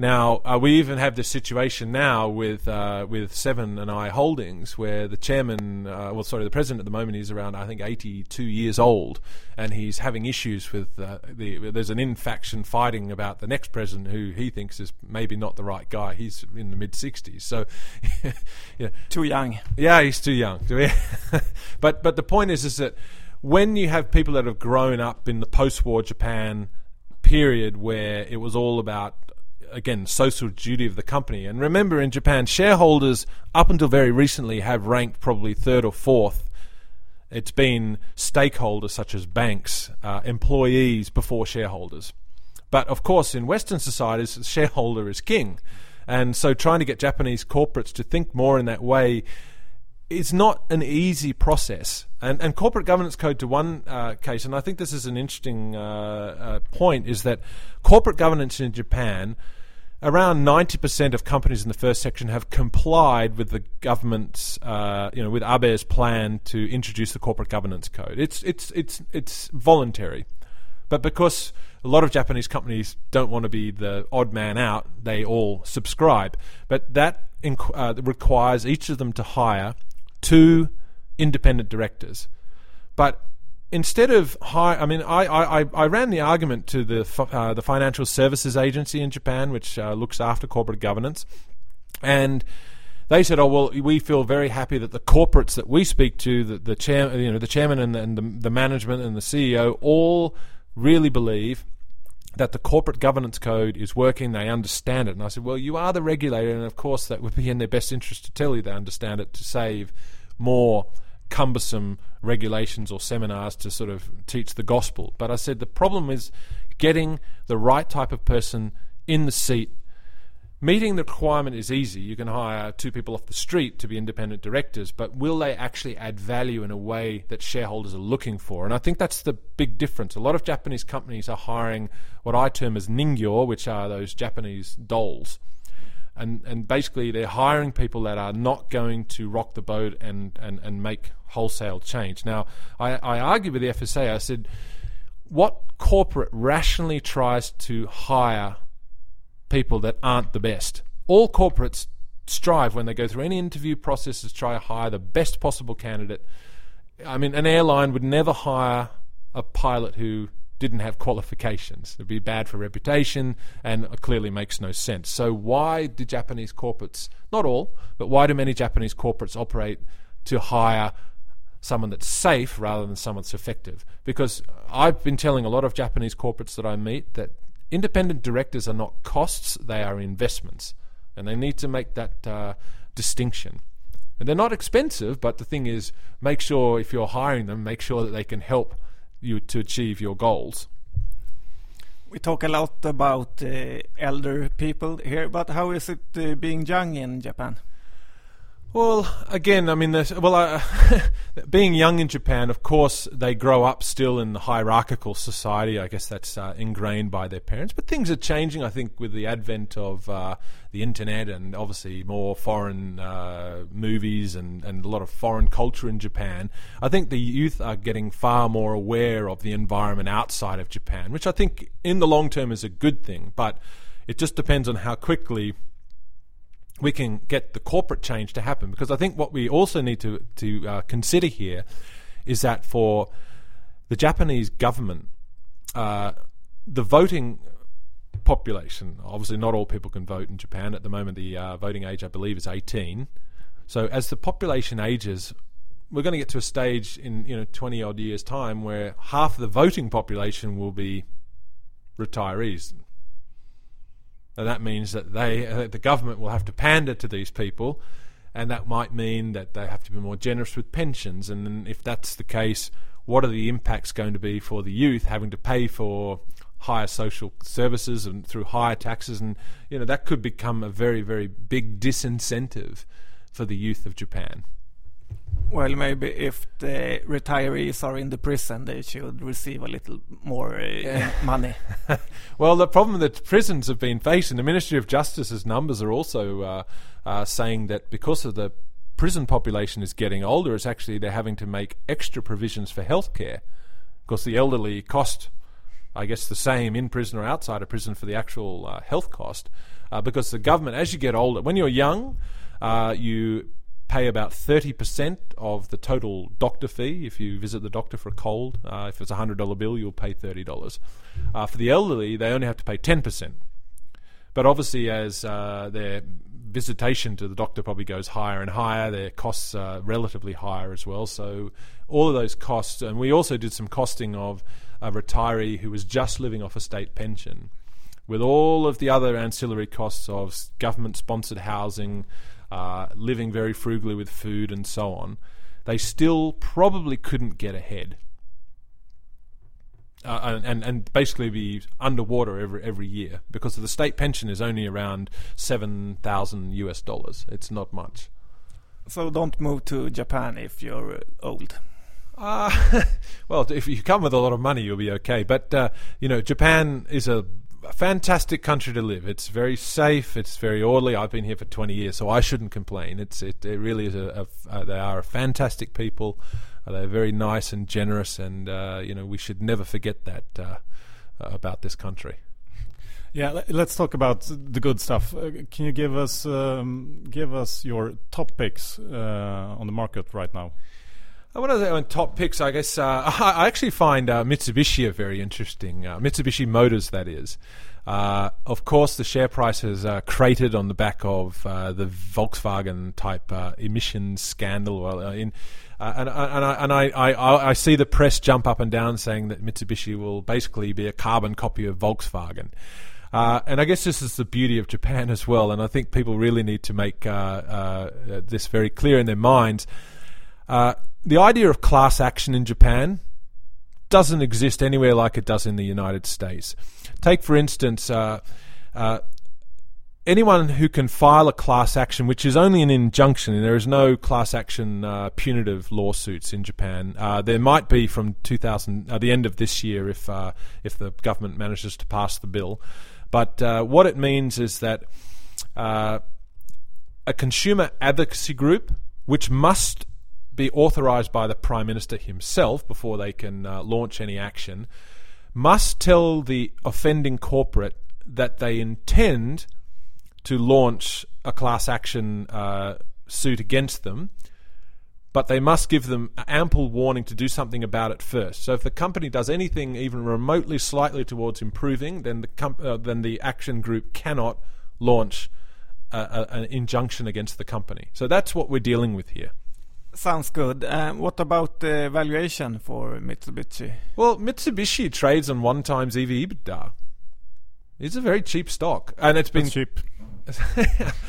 Now uh, we even have this situation now with uh, with Seven and I Holdings, where the chairman, uh, well, sorry, the president at the moment is around I think 82 years old, and he's having issues with uh, the. There's an in-faction fighting about the next president, who he thinks is maybe not the right guy. He's in the mid 60s, so yeah, too young. Yeah, he's too young. but but the point is, is that when you have people that have grown up in the post-war Japan period where it was all about again social duty of the company. And remember, in Japan, shareholders up until very recently have ranked probably third or fourth. It's been stakeholders such as banks, uh, employees before shareholders. But of course, in Western societies, shareholder is king. And so trying to get Japanese corporates to think more in that way is not an easy process. And, and corporate governance code, to one uh, case, and I think this is an interesting uh, uh, point, is that corporate governance in Japan around 90% of companies in the first section have complied with the government's, uh, you know, with Abe's plan to introduce the corporate governance code. It's, it's, it's, it's voluntary. But because a lot of Japanese companies don't want to be the odd man out, they all subscribe. But that inc- uh, requires each of them to hire two independent directors. But instead of high, I mean, I, I, I ran the argument to the uh, the Financial Services Agency in Japan, which uh, looks after corporate governance, and they said, "Oh well, we feel very happy that the corporates that we speak to, the, the chair, you know, the chairman and, the, and the, the management and the CEO, all really believe." That the corporate governance code is working, they understand it. And I said, Well, you are the regulator, and of course, that would be in their best interest to tell you they understand it to save more cumbersome regulations or seminars to sort of teach the gospel. But I said the problem is getting the right type of person in the seat. Meeting the requirement is easy. You can hire two people off the street to be independent directors, but will they actually add value in a way that shareholders are looking for? And I think that's the big difference. A lot of Japanese companies are hiring what I term as ningyo, which are those Japanese dolls and and basically they're hiring people that are not going to rock the boat and and, and make wholesale change. Now, I, I argued with the FSA. I said, what corporate rationally tries to hire people that aren't the best? All corporates strive when they go through any interview processes to try to hire the best possible candidate. I mean, an airline would never hire a pilot who didn't have qualifications. It'd be bad for reputation and clearly makes no sense. So, why do Japanese corporates, not all, but why do many Japanese corporates operate to hire someone that's safe rather than someone that's effective? Because I've been telling a lot of Japanese corporates that I meet that independent directors are not costs, they are investments. And they need to make that uh, distinction. And they're not expensive, but the thing is, make sure if you're hiring them, make sure that they can help you to achieve your goals. We talk a lot about uh, elder people here, but how is it uh, being young in Japan? Well, again, I mean, well, uh, being young in Japan, of course, they grow up still in the hierarchical society. I guess that's uh, ingrained by their parents. But things are changing, I think, with the advent of uh, the internet and obviously more foreign uh, movies and, and a lot of foreign culture in Japan. I think the youth are getting far more aware of the environment outside of Japan, which I think in the long term is a good thing. But it just depends on how quickly we can get the corporate change to happen. Because I think what we also need to to uh, consider here is that for the Japanese government, uh, the voting population. Obviously, not all people can vote in Japan. At the moment, the uh, voting age, I believe, is 18. So as the population ages, we're going to get to a stage in you know 20 odd years' time where half the voting population will be retirees. That means that they, uh, the government will have to pander to these people, and that might mean that they have to be more generous with pensions. And if that's the case, what are the impacts going to be for the youth having to pay for higher social services and through higher taxes? And you know that could become a very, very big disincentive for the youth of Japan. Well, maybe if the retirees are in the prison, they should receive a little more uh, money. well, the problem that prisons have been facing, the Ministry of Justice's numbers are also uh, uh, saying that because of the prison population is getting older, it's actually they're having to make extra provisions for healthcare because the elderly cost, I guess, the same in prison or outside of prison for the actual uh, health cost. Uh, because the government, as you get older, when you're young, uh, you pay about 30% of the total doctor fee if you visit the doctor for a cold. Uh, if it's a $100 bill, you'll pay $30. Uh, for the elderly, they only have to pay 10%. But obviously, as uh, their visitation to the doctor probably goes higher and higher, their costs are relatively higher as well. So, all of those costs, and we also did some costing of a retiree who was just living off a state pension. With all of the other ancillary costs of government sponsored housing, uh, living very frugally with food and so on, they still probably couldn't get ahead. Uh, and and basically be underwater every every year because the state pension is only around seven thousand US dollars. It's not much. So don't move to Japan if you're uh, old. Uh, well, if you come with a lot of money, you'll be okay. But uh, you know, Japan is a a fantastic country to live. It's very safe. It's very orderly. I've been here for 20 years, so I shouldn't complain. It's it, it really is a, a, a, they are a fantastic people. Uh, they're very nice and generous, and uh, you know we should never forget that uh, about this country. Yeah, let's talk about the good stuff. Uh, can you give us um, give us your top picks uh, on the market right now? One of the top picks, I guess, uh, I actually find uh, Mitsubishi very interesting. Uh, Mitsubishi Motors, that is. Uh, of course, the share price has uh, cratered on the back of uh, the Volkswagen type emissions scandal. Well, in, and, and, I, and I, I, I, see the press jump up and down saying that Mitsubishi will basically be a carbon copy of Volkswagen. Uh, and I guess this is the beauty of Japan as well. And I think people really need to make uh, uh, this very clear in their minds the idea of class action in Japan doesn't exist anywhere like it does in the United States. Take, for instance, uh, uh, anyone who can file a class action, which is only an injunction, and there is no class action uh, punitive lawsuits in Japan. Uh, there might be from 2000, uh, the end of this year, if uh, if the government manages to pass the bill. But what it means is that a consumer advocacy group, which must be authorized by the Prime Minister himself before they can uh, launch any action, must tell the offending corporate that they intend to launch a class action uh, suit against them, but they must give them ample warning to do something about it first. So if the company does anything even remotely slightly towards improving, then the uh, then the action group cannot launch a, a, an injunction against the company. So that's what we're dealing with here. Sounds good. Um, what about the valuation for Mitsubishi? Well, Mitsubishi trades on one times EV EBITDA. It's a very cheap stock, and it's been That's cheap.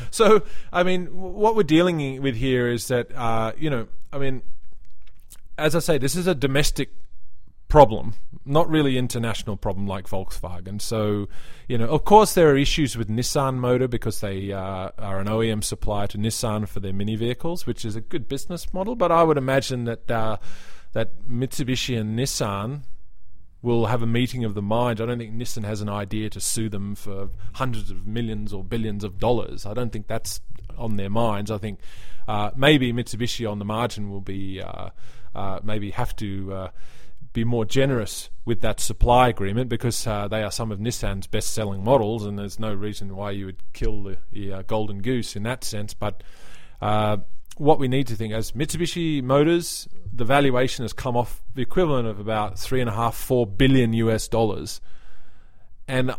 so, I mean, what we're dealing with here is that, uh, you know, I mean, as I say, this is a domestic problem, not really international problem like Volkswagen. So, you know, of course, there are issues with Nissan Motor because they uh, are an OEM supplier to Nissan for their mini vehicles, which is a good business model. But I would imagine that uh, that Mitsubishi and Nissan will have a meeting of the minds. I don't think Nissan has an idea to sue them for hundreds of millions or billions of dollars. I don't think that's on their minds. I think uh, maybe Mitsubishi on the margin will be uh, uh, maybe have to uh, be more generous with that supply agreement because uh, they are some of Nissan's best selling models, and there's no reason why you would kill the, the uh, golden goose in that sense. But uh, what we need to think as Mitsubishi Motors, the valuation has come off the equivalent of about three and a half, four billion US dollars. And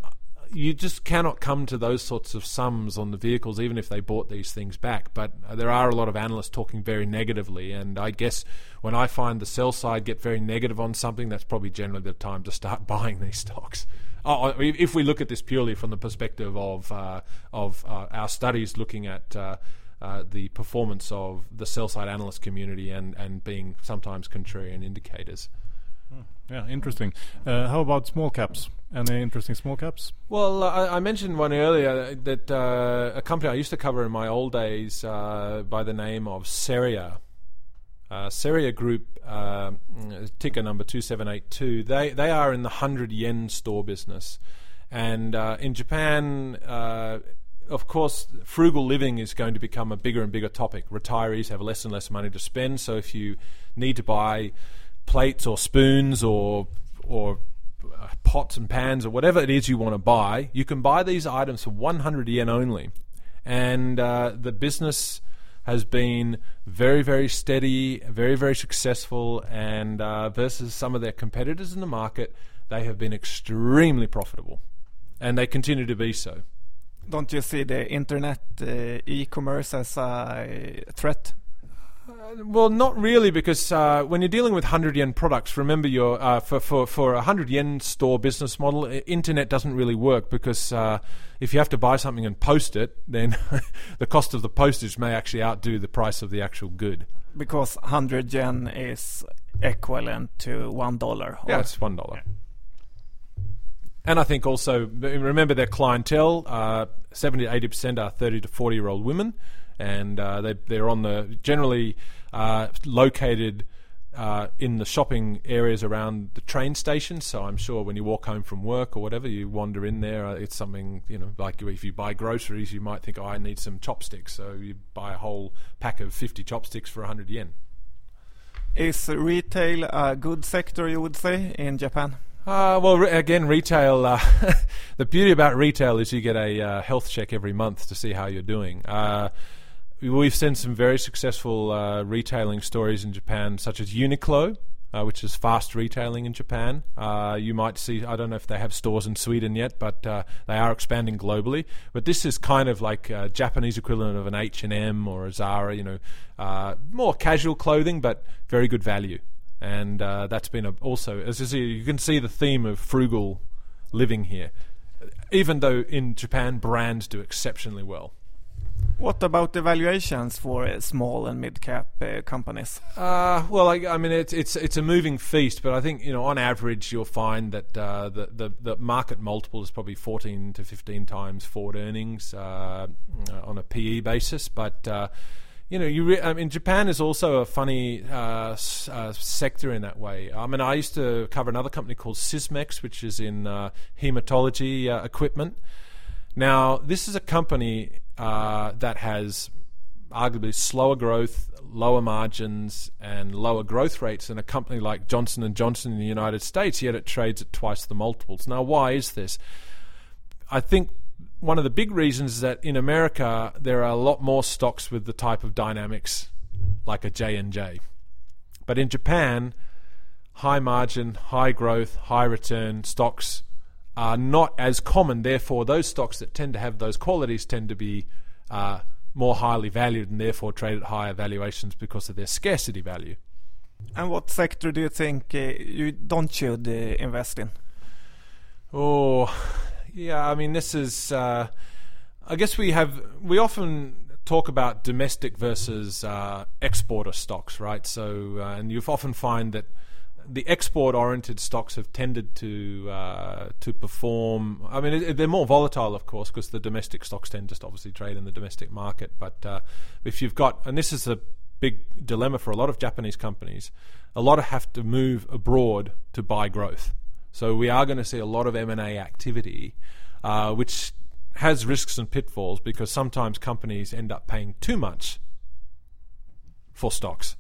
you just cannot come to those sorts of sums on the vehicles, even if they bought these things back. But uh, there are a lot of analysts talking very negatively, and I guess when I find the sell side get very negative on something, that's probably generally the time to start buying these stocks. Oh, uh, if we look at this purely from the perspective of uh, of uh, our studies, looking at uh, uh, the performance of the sell side analyst community and, and being sometimes contrarian indicators. Yeah, interesting. Uh, how about small caps? Any interesting small caps? Well, I, I mentioned one earlier that uh, a company I used to cover in my old days uh, by the name of Seria. Uh, Seria Group, uh, ticker number 2782, they, they are in the 100 yen store business. And uh, in Japan, uh, of course, frugal living is going to become a bigger and bigger topic. Retirees have less and less money to spend, so if you need to buy plates or spoons or or pots and pans or whatever it is you want to buy, you can buy these items for 100 yen only. And uh, the business has been very, very steady, very, very successful, and uh, versus some of their competitors in the market, they have been extremely profitable, and they continue to be so. Don't you see the internet uh, e-commerce as a threat? Well, not really, because uh, when you're dealing with hundred yen products, remember your uh, for for for a hundred yen store business model, internet doesn't really work because uh, if you have to buy something and post it, then the cost of the postage may actually outdo the price of the actual good. Because hundred yen is equivalent to one dollar. Yeah, it's one dollar. And I think also remember their clientele: uh, seventy to eighty percent are thirty to forty year old women and uh, they they're on the generally uh, located. Uh, in the shopping areas around the train station, so I'm sure when you walk home from work or whatever, you wander in there. Uh, it's something you know, like if you buy groceries, you might think, "Oh, I need some chopsticks," so you buy a whole pack of 50 chopsticks for 100 yen. Is retail a good sector, you would say, in Japan? Uh, well, re- again, retail. Uh, the beauty about retail is you get a uh, health check every month to see how you're doing. We've seen some very successful uh, retailing stories in Japan, such as Uniqlo, uh, which is fast retailing in Japan. Uh, you might see, I don't know if they have stores in Sweden yet, but uh, they are expanding globally. But this is kind of like a Japanese equivalent of an H and M or a Zara. You know, uh, more casual clothing, but very good value. And uh, that's been a, also, as you see, you can see the theme of frugal living here. Even though in Japan brands do exceptionally well. What about the valuations for uh, small and mid-cap uh, companies? Uh, well, I, I, mean, it's it's it's a moving feast, but I think you know, on average, you'll find that uh, the, the, the market multiple is probably 14 to 15 times forward earnings uh, on a PE basis. But uh, you know, you I mean, Japan is also a funny sector in that way. I mean, I used to cover another company called Sysmex, which is in hematology equipment. Now, this is a company uh, that has arguably slower growth, lower margins, and lower growth rates than a company like Johnson and Johnson in the United States. Yet it trades at twice the multiples. Now, why is this? I think one of the big reasons is that in America there are a lot more stocks with the type of dynamics like a J and J, but in Japan, high margin, high growth, high return stocks are not as common. Therefore, those stocks that tend to have those qualities tend to be uh, more highly valued and therefore trade at higher valuations because of their scarcity value. And what sector do you think uh, you don't should uh, invest in? Oh, yeah. I mean, this is. Uh, I guess we have. We often talk about domestic versus uh, exporter stocks, right? So, uh, and you've often find that the export-oriented stocks have tended to uh, to perform. I mean, it, they're more volatile, of course, because the domestic stocks tend to obviously trade in the domestic market. But uh, if you've got, and this is a big dilemma for a lot of Japanese companies, a lot of have to move abroad to buy growth. So we are going to see a lot of M and A activity, uh, which has risks and pitfalls because sometimes companies end up paying too much for stocks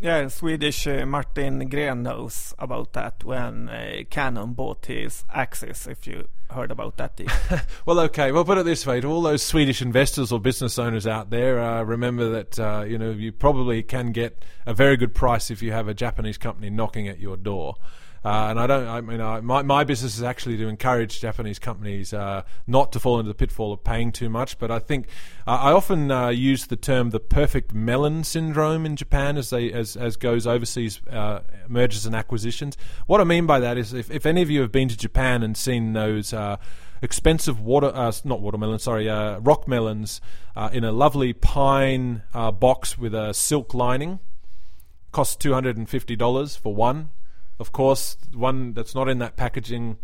yeah, Swedish uh, Martin Gren knows about that when uh, Canon bought his Axis, if you heard about that well, okay. Well, put it this way: to all those Swedish investors or business owners out there, uh, remember that uh, you know you probably can get a very good price if you have a Japanese company knocking at your door. Uh, and I don't. I mean, I, my my business is actually to encourage Japanese companies uh, not to fall into the pitfall of paying too much. But I think uh, I often uh, use the term the perfect melon syndrome in Japan as they as as goes overseas uh, mergers and acquisitions. What I mean by that is, if, if any of you have been to Japan and seen those uh, expensive water, uh, not watermelon, sorry, uh, rock melons uh, in a lovely pine box with a silk lining. Costs two hundred and fifty dollars for one. Of course, one that's not in that packaging,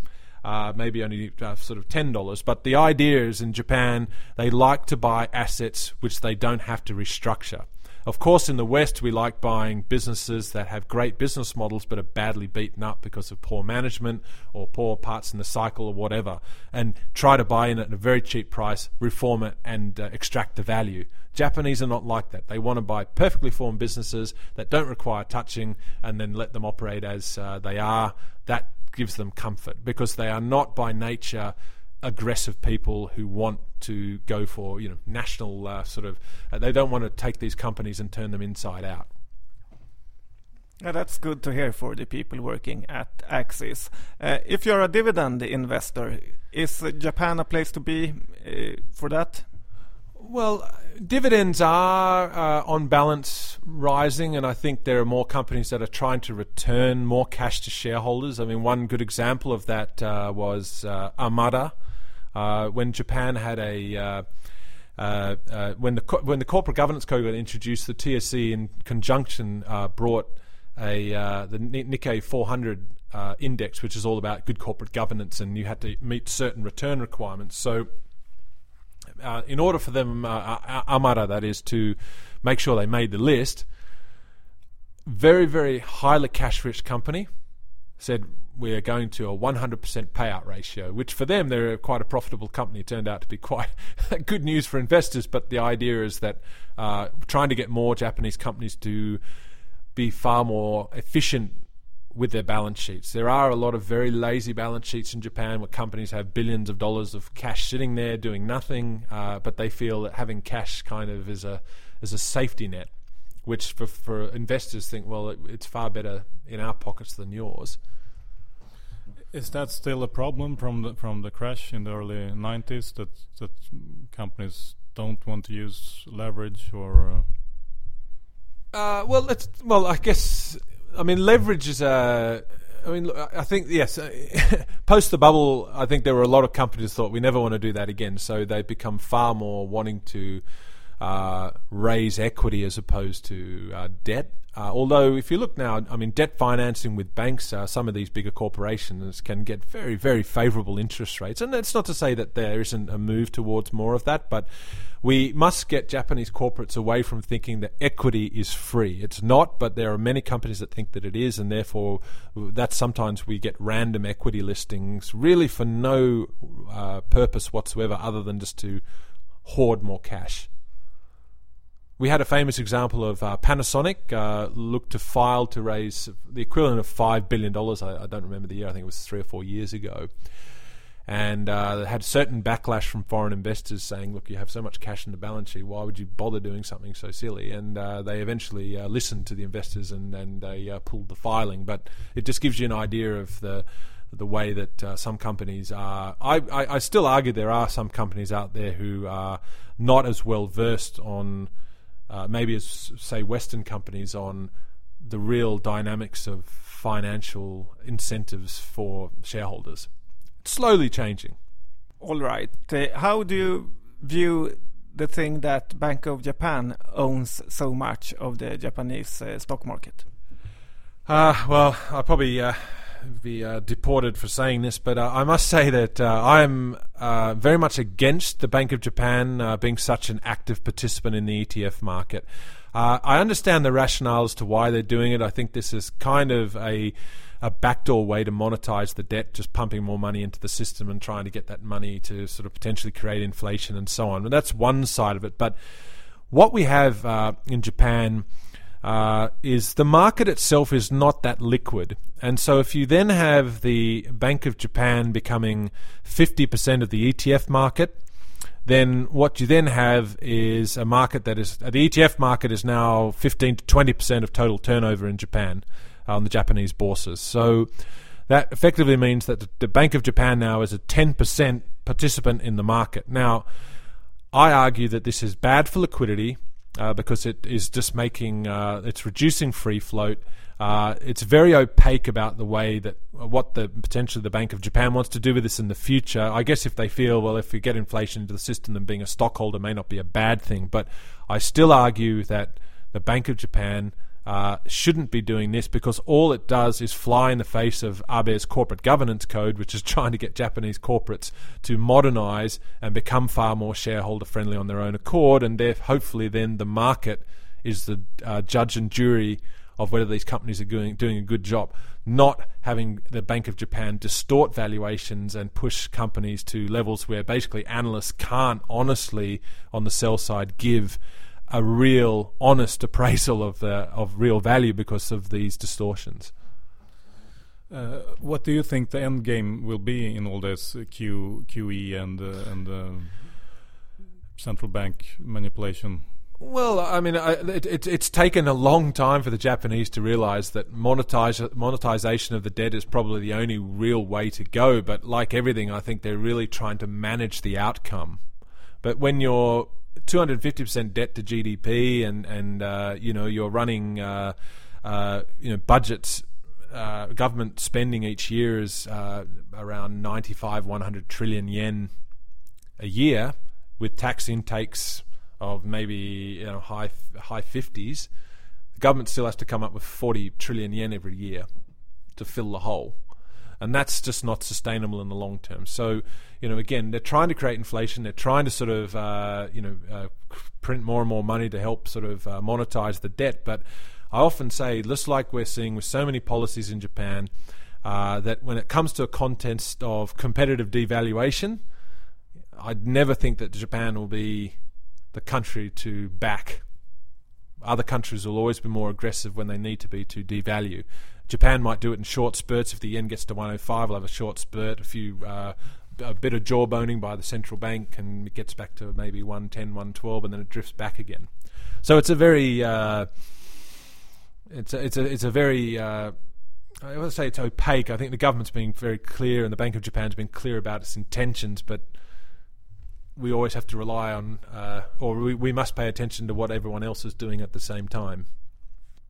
uh, maybe only uh, sort of ten dollars. But the idea is in Japan they like to buy assets which they don't have to restructure. Of course, in the West, we like buying businesses that have great business models but are badly beaten up because of poor management or poor parts in the cycle or whatever, and try to buy in at a very cheap price, reform it, and uh, extract the value. Japanese are not like that. They want to buy perfectly formed businesses that don't require touching and then let them operate as uh, they are. That gives them comfort because they are not by nature aggressive people who want to go for you know national uh, sort of uh, they don't want to take these companies and turn them inside out. Yeah, that's good to hear for the people working at Axis. Uh, if you're a dividend investor, is Japan a place to be uh, for that? Well, dividends are uh, on balance rising, and I think there are more companies that are trying to return more cash to shareholders. I mean, one good example of that uh, was uh, Amada, uh, when Japan had a uh, uh, uh, when the co- when the corporate governance code got introduced, the TSE in conjunction uh, brought a the Nikkei 400 index, which is all about good corporate governance, and you had to meet certain return requirements. So, in order for them, Amada, that is, to make sure they made the list, very very highly cash rich company said we are going to a 100% payout ratio, which for them, they're quite a profitable company. It turned out to be quite good news for investors. But the idea is that uh, trying to get more Japanese companies to be far more efficient with their balance sheets. There are a lot of very lazy balance sheets in Japan where companies have billions of dollars of cash sitting there doing nothing, uh, but they feel that having cash kind of is a is a safety net, which for, for investors think, well, it, it's far better in our pockets than yours. Is that still a problem from the from the crash in the early 90s that that companies don't want to use leverage or? Uh... Uh, well, let's. Well, I guess. I mean, leverage is a. I mean, I think yes. Post the bubble, I think there were a lot of companies thought we never want to do that again. So they've become far more wanting to uh, raise equity as opposed to uh, debt. Uh, although, if you look now, I mean, debt financing with banks, uh, some of these bigger corporations can get very, very favourable interest rates. And that's not to say that there isn't a move towards more of that, but we must get Japanese corporates away from thinking that equity is free. It's not, but there are many companies that think that it is, and therefore, that's sometimes we get random equity listings really for no uh, purpose whatsoever other than just to hoard more cash. We had a famous example of uh, Panasonic uh, looked to file to raise the equivalent of $5 billion. I, I, don't remember the year, I think it was three or four years ago. And uh, had certain backlash from foreign investors saying, look, you have so much cash in the balance sheet, why would you bother doing something so silly? And uh, they eventually uh, listened to the investors and, and they uh, pulled the filing. But it just gives you an idea of the the way that uh, some companies are. I, I, I, still argue there are some companies out there who are not as well versed on uh, maybe as say Western companies on the real dynamics of financial incentives for shareholders. It's slowly changing. All right. Uh, how do you view the thing that Bank of Japan owns so much of the Japanese uh, stock market? Uh, well, I probably uh, be uh, deported for saying this, but uh, I must say that uh, I am uh, very much against the Bank of Japan uh, being such an active participant in the ETF market. Uh, I understand the rationale as to why they're doing it. I think this is kind of a a backdoor way to monetize the debt, just pumping more money into the system and trying to get that money to sort of potentially create inflation and so on. And that's one side of it. But what we have in Japan uh, is the market itself is not that liquid. And so if you then have the Bank of Japan becoming 50% of the ETF market, then what you then have is a market that is the ETF market is now 15 to 20% of total turnover in Japan on the Japanese bourses. So that effectively means that the Bank of Japan now is a 10% participant in the market. Now, I argue that this is bad for liquidity uh, because it is just making uh, it's reducing free float. Uh, it's very opaque about the way that uh, what the potentially the Bank of Japan wants to do with this in the future. I guess if they feel well, if we get inflation into the system, then being a stockholder may not be a bad thing. But I still argue that the Bank of Japan uh, shouldn't be doing this because all it does is fly in the face of Abe's corporate governance code, which is trying to get Japanese corporates to modernize and become far more shareholder friendly on their own accord, and hopefully then the market is the uh, judge and jury of whether these companies are doing, doing a good job, not having the Bank of Japan distort valuations and push companies to levels where basically analysts can't honestly, on the sell side, give a real honest appraisal of the of real value because of these distortions. Uh, what do you think the end game will be in all this Q, QE and uh, and uh, central bank manipulation? Well, I mean, it, it, it's taken a long time for the Japanese to realize that monetize, monetization of the debt is probably the only real way to go. But like everything, I think they're really trying to manage the outcome. But when you're 250% debt to GDP, and and uh, you know you're running uh, uh, you know budgets. Uh, government spending each year is uh, around 95, 100 trillion yen a year, with tax intakes of maybe you know high high 50s. The government still has to come up with 40 trillion yen every year to fill the hole and that's just not sustainable in the long term. So, you know, again, they're trying to create inflation. They're trying to sort of, uh, you know, uh, print more and more money to help sort of uh, monetize the debt. But I often say, just like we're seeing with so many policies in Japan, uh, that when it comes to a context of competitive devaluation, I'd never think that Japan will be the country to back. Other countries will always be more aggressive when they need to be to devalue. Japan might do it in short spurts. If the yen gets to 105, we'll have a short spurt, a few. Uh, a bit of jawboning by the central bank and it gets back to maybe 110, 112, and then it drifts back again. So it's a very, uh, it's a, it's a, it's a very, uh, I would say it's opaque. I think the government's been very clear, and the Bank of Japan's been clear about its intentions, but we always have to rely on, uh, or we, we must pay attention to what everyone else is doing at the same time.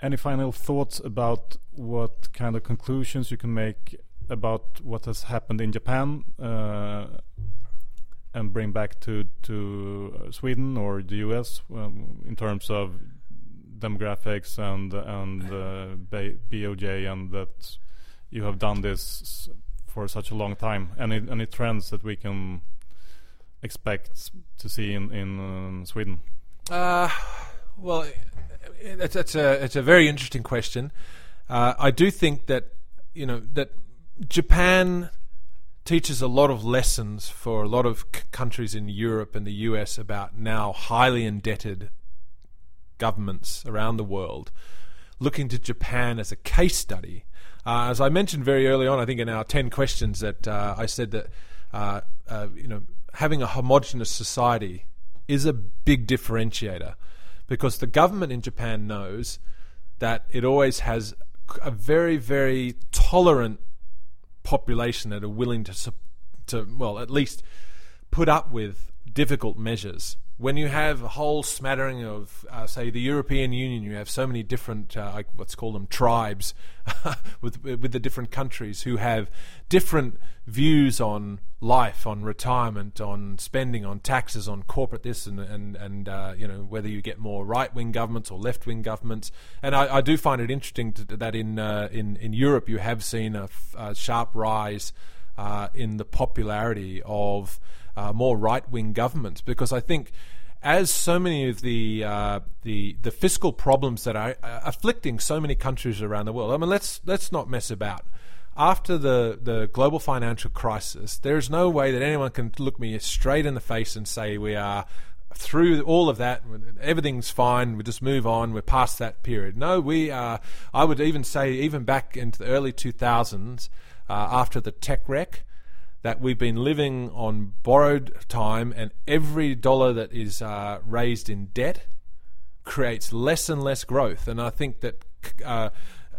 Any final thoughts about what kind of conclusions you can make about what has happened in Japan uh, and bring back to to Sweden or the US um, in terms of demographics and and uh, BOJ and that you have done this for such a long time. Any any trends that we can expect to see in in um, Sweden? Uh, well, that's, that's a it's a very interesting question. Uh, I do think that you know that Japan teaches a lot of lessons for a lot of c- countries in Europe and the US about now highly indebted governments around the world, looking to Japan as a case study. Uh, as I mentioned very early on, I think in our ten questions that uh, I said that uh, uh, you know having a homogenous society is a big differentiator because the government in Japan knows that it always has a very, very tolerant population that are willing to, to well, at least put up with difficult measures when you have a whole smattering of, uh, say, the European Union, you have so many different, uh, like let's call them tribes, with with the different countries who have different views on life, on retirement, on spending, on taxes, on corporate this and and and uh, you know whether you get more right wing governments or left wing governments. And I, I, do find it interesting to, that in uh, in in Europe you have seen a, a sharp rise uh, in the popularity of uh, more right wing governments because I think as so many of the uh, the the fiscal problems that are afflicting so many countries around the world. I mean, let's let's not mess about. After the, the global financial crisis, there is no way that anyone can look me straight in the face and say we are through all of that. Everything's fine. We just move on. We're past that period. No, we are. I would even say, even back into the early 2000s, uh, after the tech wreck, that we've been living on borrowed time, and every dollar that is uh, raised in debt creates less and less growth. And I think that uh,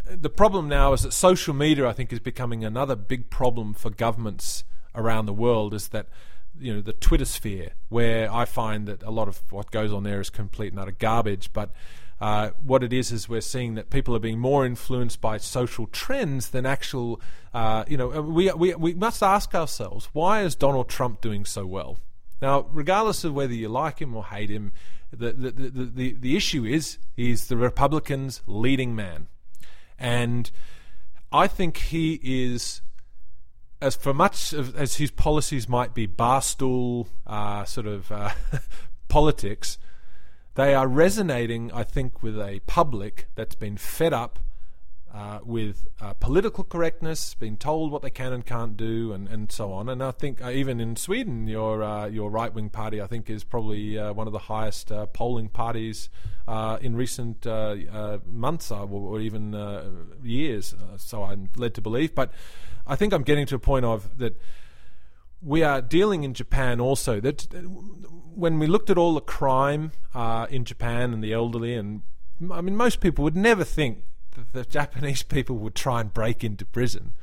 the problem now is that social media, I think, is becoming another big problem for governments around the world. Is that you know the Twitter sphere, where I find that a lot of what goes on there is complete and utter garbage. But uh, what it is is we're seeing that people are being more influenced by social trends than actual. Uh, you know, we, we we must ask ourselves why is Donald Trump doing so well? Now, regardless of whether you like him or hate him, the the the, the, the issue is he's the Republicans' leading man, and I think he is as for much of, as his policies might be barstool uh, sort of uh, politics, they are resonating, I think, with a public that's been fed up uh, with uh, political correctness, being told what they can and can't do, and, and so on. And I think uh, even in Sweden, your uh, your right wing party, I think, is probably uh, one of the highest uh, polling parties in recent months or, or even years. so I'm led to believe. But I think I'm getting to a point of that we are dealing in Japan also. That when we looked at all the crime uh, in Japan and the elderly and I mean most people would never think that the Japanese people would try and break into prison.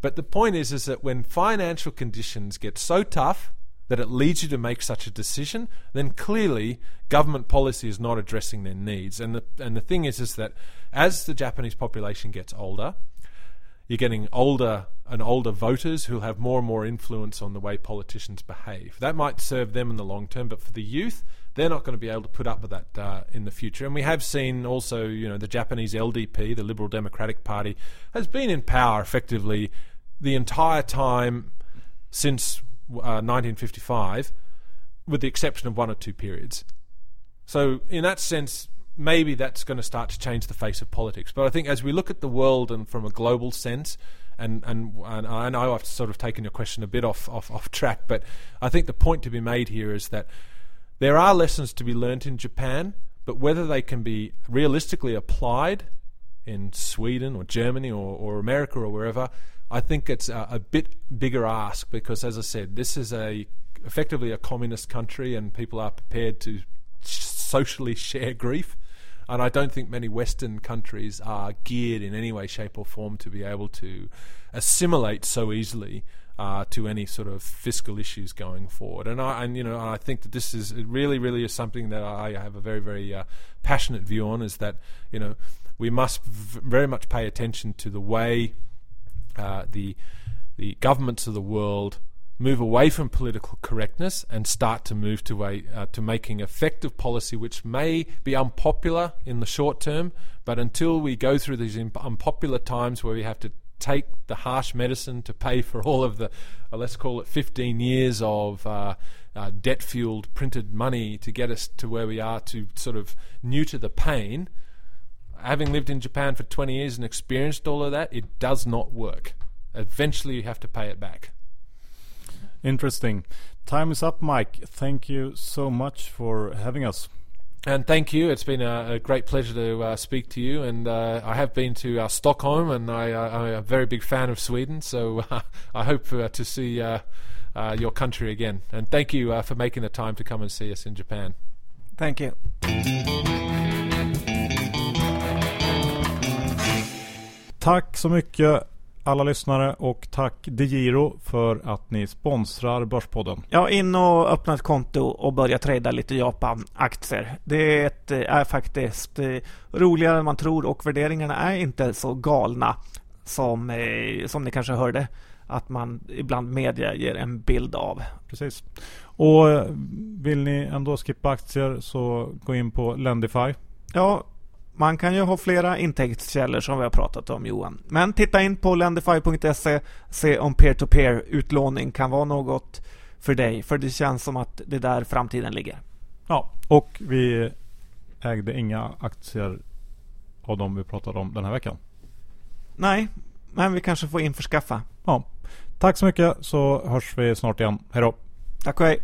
But the point is is that when financial conditions get so tough that it leads you to make such a decision then clearly government policy is not addressing their needs. And the and the thing is is that as the Japanese population gets older you're getting older and older voters who'll have more and more influence on the way politicians behave. That might serve them in the long term, but for the youth, they're not going to be able to put up with that uh, in the future. And we have seen also, you know, the Japanese LDP, the Liberal Democratic Party, has been in power effectively the entire time since uh, 1955, with the exception of one or two periods. So, in that sense, maybe that's going to start to change the face of politics. But I think as we look at the world and from a global sense, and, and, and I know I've sort of taken your question a bit off, off, off track, but I think the point to be made here is that there are lessons to be learnt in Japan, but whether they can be realistically applied in Sweden or Germany or, or America or wherever, I think it's a, a bit bigger ask because, as I said, this is a effectively a communist country, and people are prepared to socially share grief. And I don't think many Western countries are geared in any way, shape, or form to be able to assimilate so easily uh, to any sort of fiscal issues going forward. And I, and you know, I think that this is really, really is something that I have a very, very uh, passionate view on. Is that you know we must v- very much pay attention to the way uh, the the governments of the world move away from political correctness and start to move to a uh, to making effective policy, which may be unpopular in the short term, but until we go through these unpopular times where we have to take the harsh medicine to pay for all of the, uh, let's call it 15 years of uh, uh, debt fueled printed money to get us to where we are to sort of neuter the pain. Having lived in Japan for 20 years and experienced all of that, it does not work. Eventually, you have to pay it back. Interesting. Time is up, Mike. Thank you so much for having us. And thank you. It's been a, a great pleasure to uh, speak to you. And uh, I have been to uh, Stockholm, and I, am a very big fan of Sweden. So I hope uh, to see uh, uh, your country again. And thank you for making the time to come and see us in Japan. Thank you. Tack så mycket alla lyssnare och tack DeGiro för att ni sponsrar Börspodden. Ja, in och öppna ett konto och börja trada lite Japan-aktier. Det är, ett, är faktiskt eh, roligare än man tror och värderingarna är inte så galna som, eh, som ni kanske hörde att man ibland media ger en bild av. Precis. Och eh, vill ni ändå skippa aktier så gå in på Lendify. Ja, man kan ju ha flera intäktskällor som vi har pratat om Johan. Men titta in på lendify.se, se om peer-to-peer utlåning kan vara något för dig. För det känns som att det är där framtiden ligger. Ja, och vi ägde inga aktier av de vi pratade om den här veckan. Nej, men vi kanske får införskaffa. Ja. Tack så mycket så hörs vi snart igen. Hej då. Tack och hej.